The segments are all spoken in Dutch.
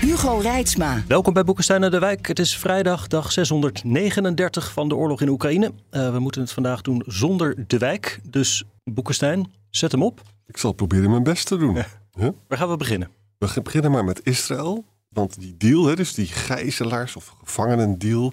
Hugo Reitsma. Welkom bij Boekenstein en de Wijk. Het is vrijdag, dag 639 van de oorlog in Oekraïne. Uh, we moeten het vandaag doen zonder de Wijk. Dus Boekenstein, zet hem op. Ik zal proberen mijn best te doen. Huh? Waar gaan we beginnen? We beginnen maar met Israël. Want die deal, hè, dus die gijzelaars of gevangenendeal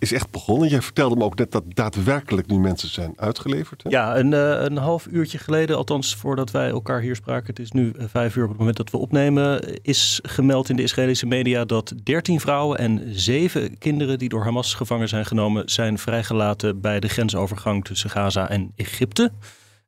is echt begonnen. Jij vertelde me ook net dat daadwerkelijk nu mensen zijn uitgeleverd. Hè? Ja, een, uh, een half uurtje geleden, althans voordat wij elkaar hier spraken, het is nu uh, vijf uur op het moment dat we opnemen, is gemeld in de Israëlische media dat 13 vrouwen en 7 kinderen die door Hamas gevangen zijn genomen, zijn vrijgelaten bij de grensovergang tussen Gaza en Egypte.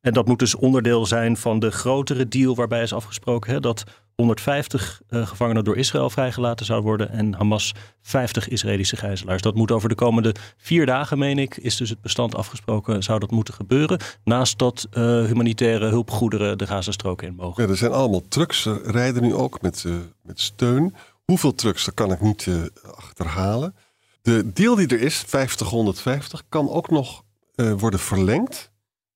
En dat moet dus onderdeel zijn van de grotere deal waarbij is afgesproken hè, dat 150 uh, gevangenen door Israël vrijgelaten zouden worden en Hamas 50 Israëlische gijzelaars. Dat moet over de komende vier dagen, meen ik, is dus het bestand afgesproken, zou dat moeten gebeuren. Naast dat uh, humanitaire hulpgoederen de Gazastrook in mogen. Ja, er zijn allemaal trucks, er rijden nu ook met, met steun. Hoeveel trucks, dat kan ik niet achterhalen. De deal die er is, 50, 150, kan ook nog worden verlengd.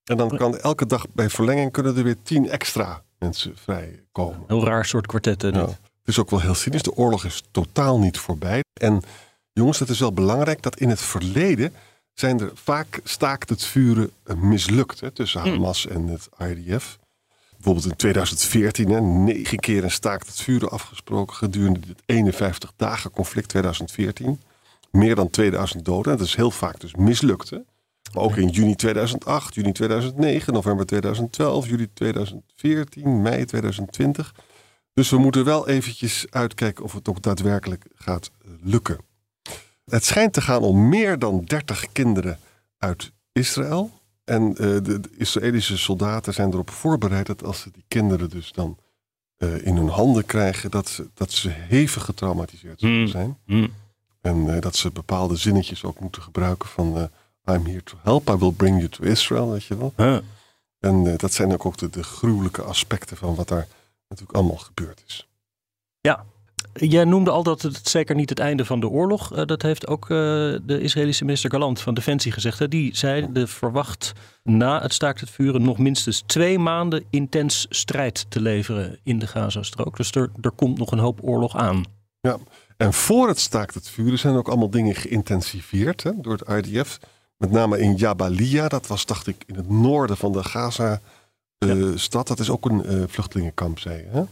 En dan kan elke dag bij verlenging kunnen er weer 10 extra mensen vrijkomen. Heel raar soort kwartetten. Ja. Het is ook wel heel cynisch. De oorlog is totaal niet voorbij. En jongens, het is wel belangrijk dat in het verleden zijn er vaak staakt het vuren mislukt hè, tussen Hamas en het IDF. Bijvoorbeeld in 2014, hè, negen keer een staakt het vuren afgesproken gedurende het 51 dagen conflict 2014. Meer dan 2000 doden. Dat is heel vaak dus mislukt. Hè. Maar ook in juni 2008, juni 2009, november 2012, juli 2014, mei 2020. Dus we moeten wel eventjes uitkijken of het ook daadwerkelijk gaat lukken. Het schijnt te gaan om meer dan 30 kinderen uit Israël. En uh, de, de, Israëlische soldaten zijn erop voorbereid dat als ze die kinderen dus dan uh, in hun handen krijgen, dat ze, dat ze hevig getraumatiseerd zullen Mm. zijn. Mm. En uh, dat ze bepaalde zinnetjes ook moeten gebruiken van I'm here to help, I will bring you to Israel, weet je wel. Huh. En uh, dat zijn ook, ook de, de, gruwelijke aspecten van wat daar natuurlijk allemaal gebeurd is. Ja, jij noemde al dat het zeker niet het einde van de oorlog. Uh, dat heeft ook uh, de Israëlische minister Galant van Defensie gezegd. Hè? Die zei, de verwacht na het staakt het vuren nog minstens twee maanden intens strijd te leveren in de Gazastrook. Dus er, er komt nog een hoop oorlog aan. Ja, en voor het staakt het vuren zijn ook allemaal dingen geïntensiveerd hè, door het IDF. Met name in Jabalia, dat was dacht ik in het noorden van de Gaza-stad. Uh, dat is ook een uh, vluchtelingenkamp, zei je. Hè?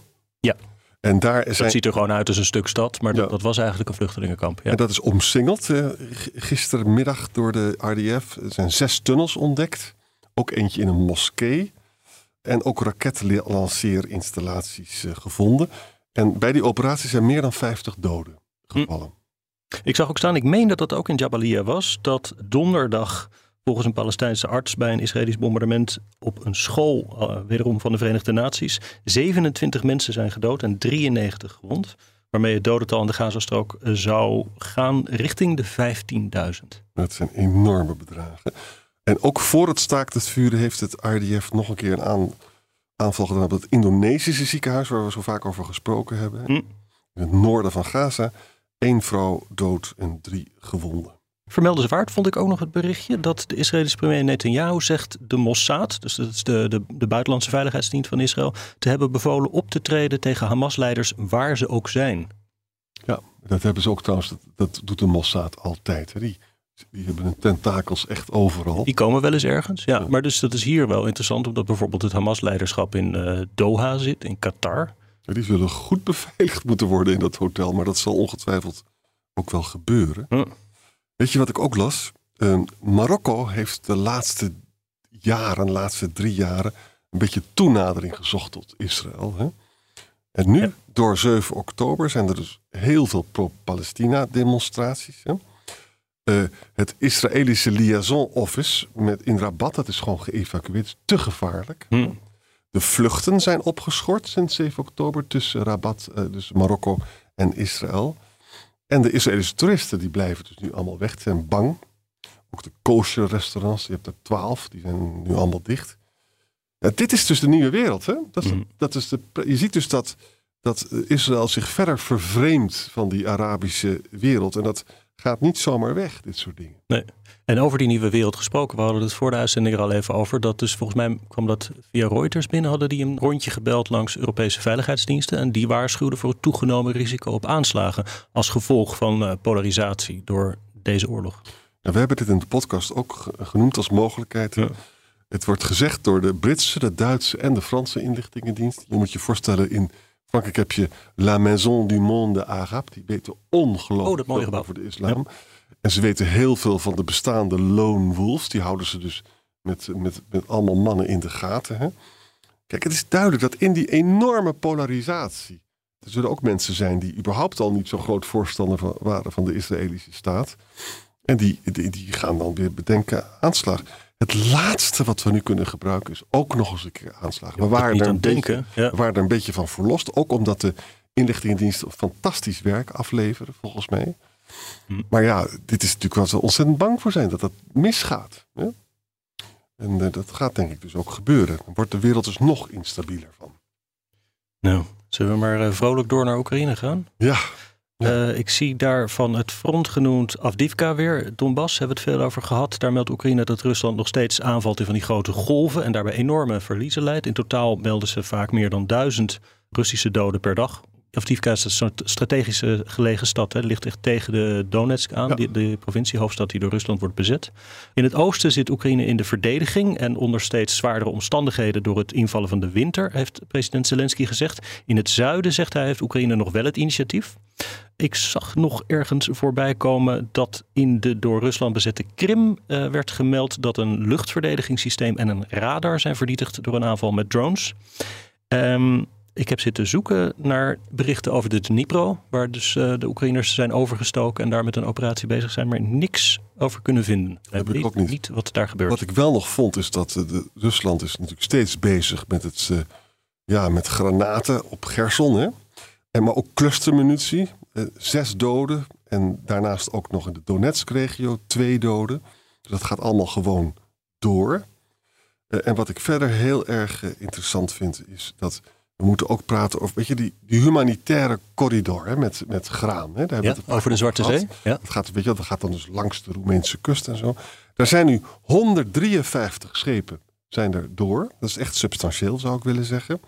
Ja. En daar zijn... Dat ziet er gewoon uit als een stuk stad, maar ja. dat, dat, was eigenlijk een vluchtelingenkamp. Ja. En dat is omsingeld uh, gistermiddag door de RDF. Er zijn zes tunnels ontdekt. Ook eentje in een moskee. En ook raketlanceerinstallaties gevonden. En bij die operatie zijn meer dan 50 doden gevallen. Hm. Ik zag ook staan, ik meen dat dat ook in Jabalia was, dat donderdag volgens een Palestijnse arts bij een Israëlisch bombardement op een school, uh, wederom van de Verenigde Naties, 27 mensen zijn gedood en 93 gewond. Waarmee het dodental in de Gazastrook zou gaan richting de 15.000. Dat zijn enorme bedragen. En ook voor het staakt het vuren heeft het RDF nog een keer een aan, aanval gedaan op het Indonesische ziekenhuis, waar we zo vaak over gesproken hebben. Hm. In het noorden van Gaza. Eén vrouw dood en drie gewonden. Vermeldenswaard vond ik ook nog het berichtje dat de Israëlische premier Netanyahu zegt de Mossad, dus dat is de, de, de buitenlandse veiligheidsdienst van Israël, te hebben bevolen op te treden tegen Hamas-leiders waar ze ook zijn. Ja, dat hebben ze ook trouwens, dat, dat doet de Mossad altijd. Hè. Die, die hebben hun tentakels echt overal. Die komen wel eens ergens, ja. ja. Maar dus dat is hier wel interessant, omdat bijvoorbeeld het Hamas-leiderschap in uh, Doha zit, in Qatar. Die zullen goed beveiligd moeten worden in dat hotel, maar dat zal ongetwijfeld ook wel gebeuren. Weet je wat ik ook las? Uh, Marokko heeft de laatste jaren, de laatste drie jaren, een beetje toenadering gezocht tot Israël. Hè? En nu, ja. door 7 oktober, zijn er dus heel veel pro-Palestina demonstraties. Hè? Uh, het Israëlische liaison office met in Rabat, dat is gewoon geëvacueerd, is te gevaarlijk. Hm. De vluchten zijn opgeschort sinds 7 oktober tussen Rabat, uh, dus Marokko en Israël. En de Israëlische toeristen die blijven dus nu allemaal weg, zijn bang. Ook de kosher restaurants, je hebt er twaalf, die zijn nu allemaal dicht. Ja, dit is dus de nieuwe wereld. Hè? Dat is, Mhm. dat is de, je ziet dus dat, dat Israël zich verder vervreemdt van die Arabische wereld. En dat gaat niet zomaar weg, dit soort dingen. Nee. En over die nieuwe wereld gesproken, we hadden het voor de uitzending er al even over. Dat dus volgens mij kwam dat via Reuters binnen, hadden die een rondje gebeld langs Europese veiligheidsdiensten. En die waarschuwden voor het toegenomen risico op aanslagen als gevolg van eh, polarisatie door deze oorlog. Ja, we hebben dit in de podcast ook ge- genoemd als mogelijkheid. Ja. Het wordt gezegd door de Britse, de Duitse en de Franse inlichtingendienst. Je moet je voorstellen, in Frankrijk heb je La Maison du Monde Arabe. Die weten Oh, ongelooflijk mooie veel over de islam. En ze weten heel veel van de bestaande lone wolves. Die houden ze dus met, met, met allemaal mannen in de gaten. Hè? Kijk, het is duidelijk dat in die enorme polarisatie... er zullen ook mensen zijn die überhaupt al niet zo groot voorstander van, waren van de Israëlische staat... En die, die, die gaan dan weer bedenken aanslag. Het laatste wat we nu kunnen gebruiken is ook nog eens een keer aanslagen. We waren, er een denken, beetje, ja. we waren er een beetje van verlost. Ook omdat de inlichtingendiensten fantastisch werk afleveren, volgens mij. Hm. Maar ja, dit is natuurlijk waar ze ontzettend bang voor zijn dat dat misgaat. hè? En eh, dat gaat denk ik dus ook gebeuren. Dan wordt de wereld dus nog instabieler van. Nou, zullen we maar eh, vrolijk door naar Oekraïne gaan? Ja, Ja. Eh, ik zie daar van het front genoemd Avdivka weer. Donbass hebben we het veel over gehad. Daar meldt Oekraïne dat Rusland nog steeds aanvalt in van die grote golven. En daarbij enorme verliezen leidt. In totaal melden ze vaak meer dan duizend Russische doden per dag. Avdivka is een soort strategische gelegen stad. Hè. Ligt echt tegen de Donetsk aan, Ja. die- de provinciehoofdstad die door Rusland wordt bezet. In het oosten zit Oekraïne in de verdediging. En onder steeds zwaardere omstandigheden door het invallen van de winter, heeft president Zelensky gezegd. In het zuiden, zegt hij, heeft Oekraïne nog wel het initiatief. Ik zag nog ergens voorbij komen dat in de door Rusland bezette Krim eh, werd gemeld dat een luchtverdedigingssysteem en een radar zijn vernietigd door een aanval met drones. Ehm, ik heb zitten zoeken naar berichten over de Dnipro, waar dus eh, de Oekraïners zijn overgestoken en daar met een operatie bezig zijn, maar niks over kunnen vinden. Heb ik ook niet. wat daar gebeurt. Wat ik wel nog vond is dat eh, de, Rusland is natuurlijk steeds bezig met het ja, met granaten op Gerson. Hè? En maar ook clustermunitie. Eh, zes doden. En daarnaast ook nog in de Donetsk-regio twee doden. Dus dat gaat allemaal gewoon door. Eh, en wat ik verder heel erg eh, interessant vind, is dat we moeten ook praten over weet je, die, die humanitaire corridor hè, met, met graan. Hè? Daar ja, over de Zwarte. Zee? Ja. Het gaat, weet je, dat gaat dan dus langs de Roemeense kust en zo. Daar zijn nu 153 schepen zijn er door. Dat is echt substantieel, zou ik willen zeggen.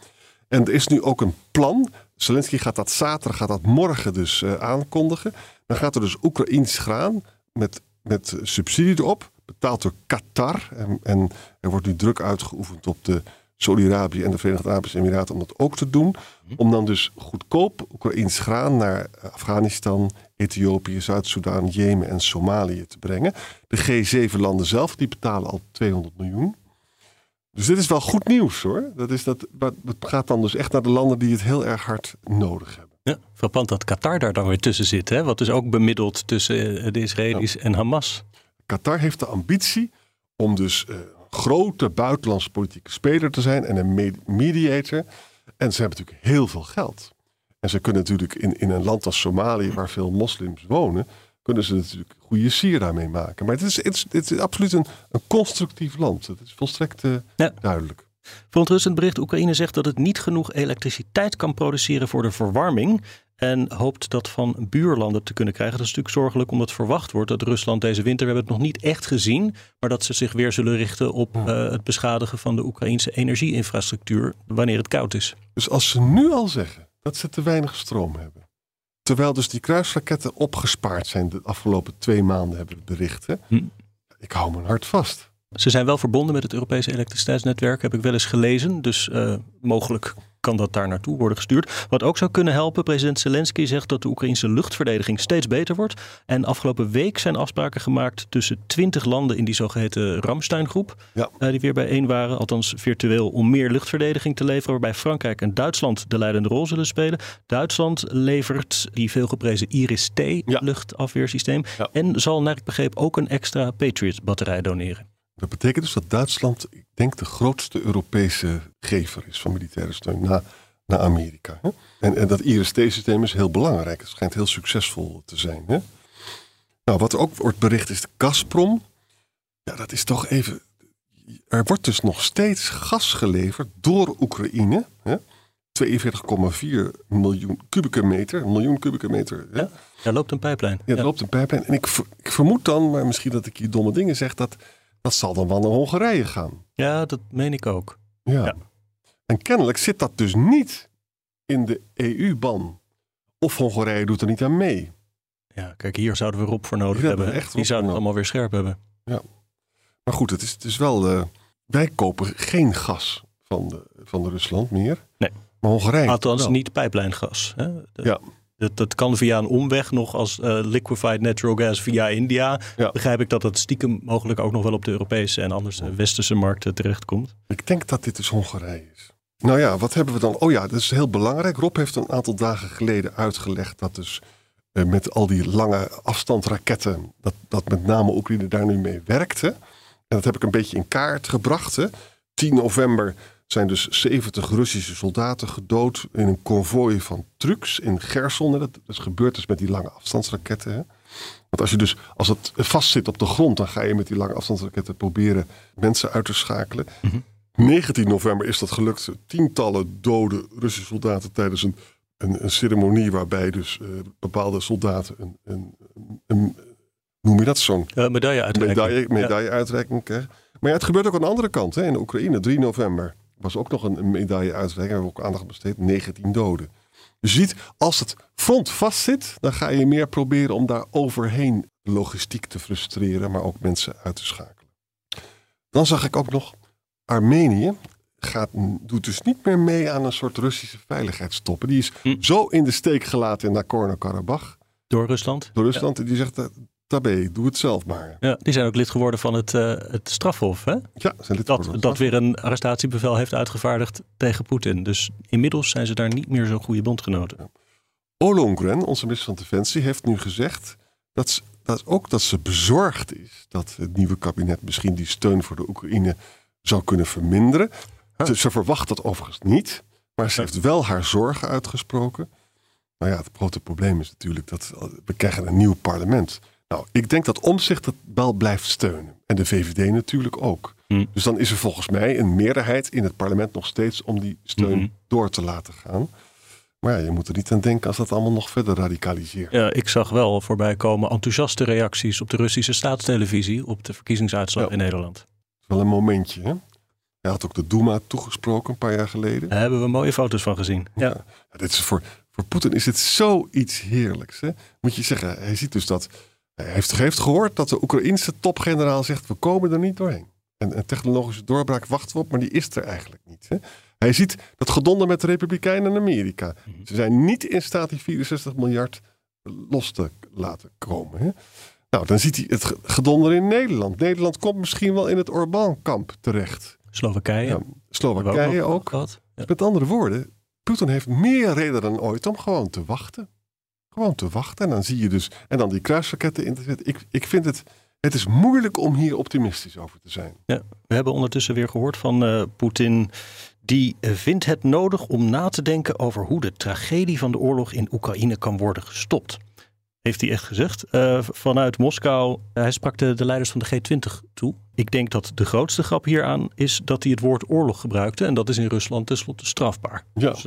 En er is nu ook een plan. Zelensky gaat dat zaterdag, gaat dat morgen dus eh, aankondigen. Dan gaat er dus Oekraïns graan met, met subsidie erop. Betaald door Qatar. En, en er wordt nu druk uitgeoefend op de Saudi-Arabië en de Verenigde Arabische Emiraten om dat ook te doen. Om dan dus goedkoop Oekraïns graan naar Afghanistan, Ethiopië, Zuid-Soedan, Jemen en Somalië te brengen. De G7-landen zelf die betalen al 200 miljoen. Dus dit is wel goed nieuws hoor. Dat, is dat, maar het gaat dan dus echt naar de landen die het heel erg hard nodig hebben. Ja, frappant dat Qatar daar dan weer tussen zit. Hè? Wat dus ook bemiddelt tussen eh, de Israëli's en Hamas. Qatar heeft de ambitie om dus een grote buitenlandse politieke speler te zijn en een me- mediator. En ze hebben natuurlijk heel veel geld. En ze kunnen natuurlijk in, in een land als Somalië, waar veel moslims wonen, kunnen ze natuurlijk goede sier daarmee maken. Maar het is, het is, het is absoluut een, een constructief land. Het is volstrekt eh, Ja. duidelijk. Verontrustend bericht: Oekraïne zegt dat het niet genoeg elektriciteit kan produceren voor de verwarming. En hoopt dat van buurlanden te kunnen krijgen. Dat is natuurlijk zorgelijk, omdat verwacht wordt dat Rusland deze winter, we hebben het nog niet echt gezien, maar dat ze zich weer zullen richten op eh, het beschadigen van de Oekraïnse energieinfrastructuur wanneer het koud is. Dus als ze nu al zeggen dat ze te weinig stroom hebben. Terwijl dus die kruisraketten opgespaard zijn de afgelopen twee maanden, hebben we berichten. Hm. Ik hou mijn hart vast. Ze zijn wel verbonden met het Europese elektriciteitsnetwerk, heb ik wel eens gelezen. Dus eh, mogelijk kan dat daar naartoe worden gestuurd. Wat ook zou kunnen helpen, president Zelensky zegt dat de Oekraïnse luchtverdediging steeds beter wordt. En afgelopen week zijn afspraken gemaakt tussen twintig landen in die zogeheten Ramstein-groep. Ja. eh, die weer bijeen waren, althans virtueel, om meer luchtverdediging te leveren. Waarbij Frankrijk en Duitsland de leidende rol zullen spelen. Duitsland levert die veelgeprezen Iris-T Ja. luchtafweersysteem. Ja. En zal, naar ik begreep, ook een extra Patriot-batterij doneren. Dat betekent dus dat Duitsland, ik denk, de grootste Europese gever is van militaire steun na, na Amerika. Hè? En, en dat IRST-systeem is heel belangrijk. Het schijnt heel succesvol te zijn. Hè? Nou, wat er ook wordt bericht is de Gazprom. Ja, dat is toch even. Er wordt dus nog steeds gas geleverd door Oekraïne. Hè? 42,4 miljoen kubieke meter. Een miljoen kubieke meter. Hè? Ja, er loopt een pijplijn. Ja, er loopt een pijplijn. En ik, ik vermoed dan, maar misschien dat ik hier domme dingen zeg, dat dat zal dan wel naar Hongarije gaan. Ja, dat meen ik ook. Ja. Ja. En kennelijk zit dat dus niet in de EU-ban. Of Hongarije doet er niet aan mee. Ja, kijk, hier zouden we Rob voor nodig Hier hebben echt Die zouden het allemaal weer scherp hebben. Maar goed, het is, het is wel. eh, wij kopen geen gas van, de, van Rusland meer. Nee. Maar Hongarije. Althans, niet pijplijngas. Hè? Ja. Dat, dat kan via een omweg nog als eh, liquefied natural gas via India. Ja. Begrijp ik dat het stiekem mogelijk ook nog wel op de Europese en anders de westerse markten terechtkomt. Ik denk dat dit dus Hongarije is. Nou ja, wat hebben we dan? Oh ja, dat is heel belangrijk. Rob heeft een aantal dagen geleden uitgelegd dat dus eh, met al die lange afstandsraketten, dat, dat met name Oekraïne daar nu mee werkte. En dat heb ik een beetje in kaart gebracht. Hè. 10 november zijn dus 70 Russische soldaten gedood in een konvooi van trucks in Gerson. Dat is gebeurd dus met die lange afstandsraketten. Hè. Want als je dus, als het vastzit op de grond, dan ga je met die lange afstandsraketten proberen mensen uit te schakelen. 19 november is dat gelukt. Tientallen dode Russische soldaten tijdens een, een, een ceremonie waarbij dus eh, bepaalde soldaten een, een, een, noem je dat zo'n Uh, medaille uitreiking. medaille, medailleuitreiking krijgen. Maar ja, het gebeurt ook aan de andere kant. Hè. In de Oekraïne, 3 november, was ook nog een, een medailleuitreiking. Daar hebben we ook aandacht besteed. 19 doden. Dus je ziet, als het front vastzit, dan ga je meer proberen om daar overheen logistiek te frustreren, maar ook mensen uit te schakelen. Dan zag ik ook nog, Armenië gaat, doet dus niet meer mee aan een soort Russische veiligheidstoppen. Die is Hm. zo in de steek gelaten in Nagorno-Karabakh Door Rusland. door Rusland. Die zegt, tabé, doe het zelf maar. Ja, die zijn ook lid geworden van het, eh, het strafhof. Hè? Ja, zijn lid Dat, dat weer een arrestatiebevel heeft uitgevaardigd tegen Poetin. Dus inmiddels zijn ze daar niet meer zo'n goede bondgenoten. Ollongren, onze minister van Defensie, heeft nu gezegd dat, ze, dat ook dat ze bezorgd is dat het nieuwe kabinet misschien die steun voor de Oekraïne zou kunnen verminderen. Ze, ze verwacht dat overigens niet, maar ze heeft wel haar zorgen uitgesproken. Nou ja, het grote probleem is natuurlijk dat we krijgen een nieuw parlement. Nou, ik denk dat Omzicht het wel blijft steunen. En de VVD natuurlijk ook. Hm. Dus dan is er volgens mij een meerderheid in het parlement nog steeds om die steun Mhm. door te laten gaan. Maar ja, je moet er niet aan denken als dat allemaal nog verder radicaliseert. Ja, ik zag wel voorbij komen enthousiaste reacties op de Russische staatstelevisie op de verkiezingsuitslag Ja. in Nederland. Wel een momentje, hè? Hij had ook de Duma toegesproken een paar jaar geleden. Daar hebben we mooie foto's van gezien. Ja. Ja, dit is voor, voor Poetin is dit zoiets heerlijks. Hè? Moet je zeggen, hij ziet dus dat. Hij heeft, heeft gehoord dat de Oekraïnse topgeneraal zegt: we komen er niet doorheen. En een technologische doorbraak wachten we op, maar die is er eigenlijk niet. Hè? Hij ziet dat gedonder met de Republikeinen in Amerika. Ze zijn niet in staat die 64 miljard los te laten komen. Hè? Nou, dan ziet hij het ge- gedonder in Nederland. Nederland komt misschien wel in het Orbán-kamp terecht. Slowakije. Ja, Slowakije ook. Ja. Dus met andere woorden, Poetin heeft meer reden dan ooit om gewoon te wachten. Gewoon te wachten. En dan zie je dus. En dan die kruisraketten in te zetten. Ik, ik vind het. Het is moeilijk om hier optimistisch over te zijn. Ja, we hebben ondertussen weer gehoord van eh, Poetin. Die eh, vindt het nodig om na te denken over hoe de tragedie van de oorlog in Oekraïne kan worden gestopt. Heeft hij echt gezegd. Eh, vanuit Moskou, hij sprak de, de leiders van de G20 toe. Ik denk dat de grootste grap hieraan is dat hij het woord oorlog gebruikte. En dat is in Rusland tenslotte strafbaar. Ja. Dus,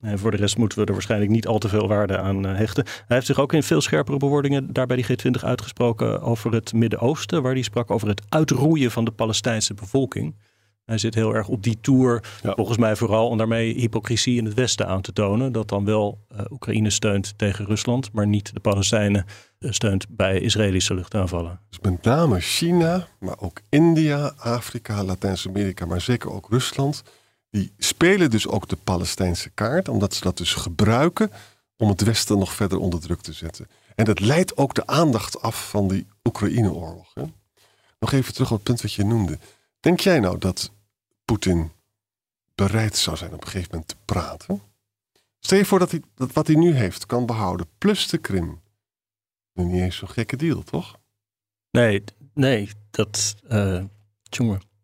en voor de rest moeten we er waarschijnlijk niet al te veel waarde aan eh, hechten. Hij heeft zich ook in veel scherpere bewoordingen daar bij die G20 uitgesproken over het Midden-Oosten, waar hij sprak over het uitroeien van de Palestijnse bevolking. Hij zit heel erg op die tour, Ja. volgens mij vooral om daarmee hypocrisie in het Westen aan te tonen. Dat dan wel eh, Oekraïne steunt tegen Rusland, maar niet de Palestijnen eh, steunt bij Israëlische luchtaanvallen. Dus met name China, maar ook India, Afrika, Latijns-Amerika, maar zeker ook Rusland. Die spelen dus ook de Palestijnse kaart, omdat ze dat dus gebruiken om het Westen nog verder onder druk te zetten. En dat leidt ook de aandacht af van die Oekraïne-oorlog. hè. Nog even terug op het punt wat je noemde. Denk jij nou dat Poetin bereid zou zijn op een gegeven moment te praten? Stel je voor dat hij dat wat hij nu heeft kan behouden, plus de Krim. Niet eens zo'n gekke deal, toch? Nee, Nee, dat. Uh.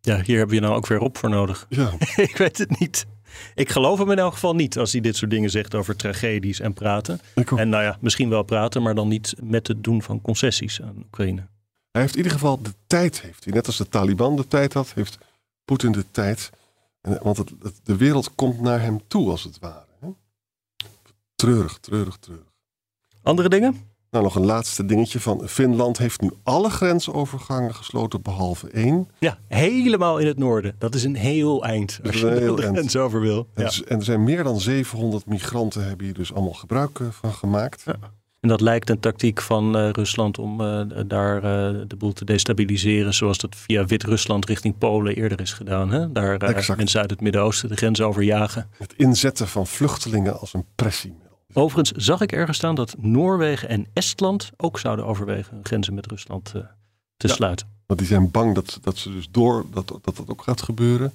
Ja, hier hebben we nou ook weer op voor nodig. Ja. ik weet het niet. Ik geloof hem in elk geval niet als hij dit soort dingen zegt over tragedies en praten. En nou ja, misschien wel praten, maar dan niet met het doen van concessies aan Oekraïne. Hij heeft in ieder geval de tijd, heeft hij. Net als de Taliban de tijd had, heeft Poetin de tijd. want het, de wereld komt naar hem toe, als het ware. Hè? Treurig, treurig, treurig. Andere dingen? Nou, nog een laatste dingetje van Finland heeft nu alle grensovergangen gesloten behalve één. Ja, helemaal in het noorden. Dat is een heel eind als je heel de grens over wil. En, en, er zijn meer dan 700 migranten hebben hier dus allemaal gebruik eh, van gemaakt. Ja. En dat lijkt een tactiek van uh, Rusland om uh, daar uh, de boel te destabiliseren, zoals dat via Wit-Rusland richting Polen eerder is gedaan. Hè? Daar mensen uit het Midden-Oosten de grens overjagen. Het inzetten van vluchtelingen als een pressiemiddel. Overigens zag ik ergens staan dat Noorwegen en Estland ook zouden overwegen grenzen met Rusland te sluiten. Want die zijn bang dat, dat ze dus door dat, dat dat ook gaat gebeuren.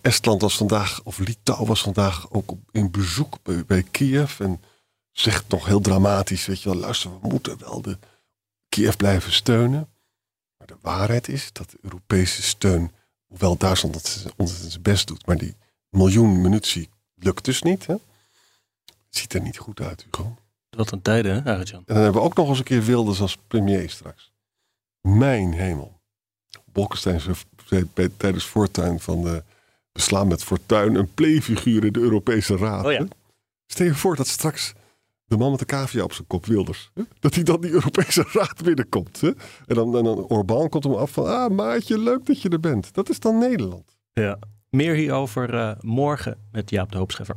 Estland was vandaag, of Litouw was vandaag ook op, in bezoek bij, bij Kiev. En zegt nog heel dramatisch, weet je wel, luister, we moeten wel de Kiev blijven steunen. Maar de waarheid is dat de Europese steun, hoewel Duitsland het ontzettend zijn best doet, maar die miljoen munitie lukt dus niet. Hè? Ziet er niet goed uit, Hugo. Wat een tijden, hè, Arjan? En dan hebben we ook nog eens een keer Wilders als premier straks. Mijn hemel. Bolkestein zei tijdens voortuin van de beslaan met Fortuin een playfiguur in de Europese Raad. Oh ja. Stel je voor dat straks de man met de cavia op zijn kop, Wilders. Dat hij dan die Europese Raad binnenkomt. Hè? En dan, en dan Orbán komt hem af van, ah maatje, leuk dat je er bent. Dat is dan Nederland. Ja, meer hierover uh, morgen met Jaap de Hoopscheffer.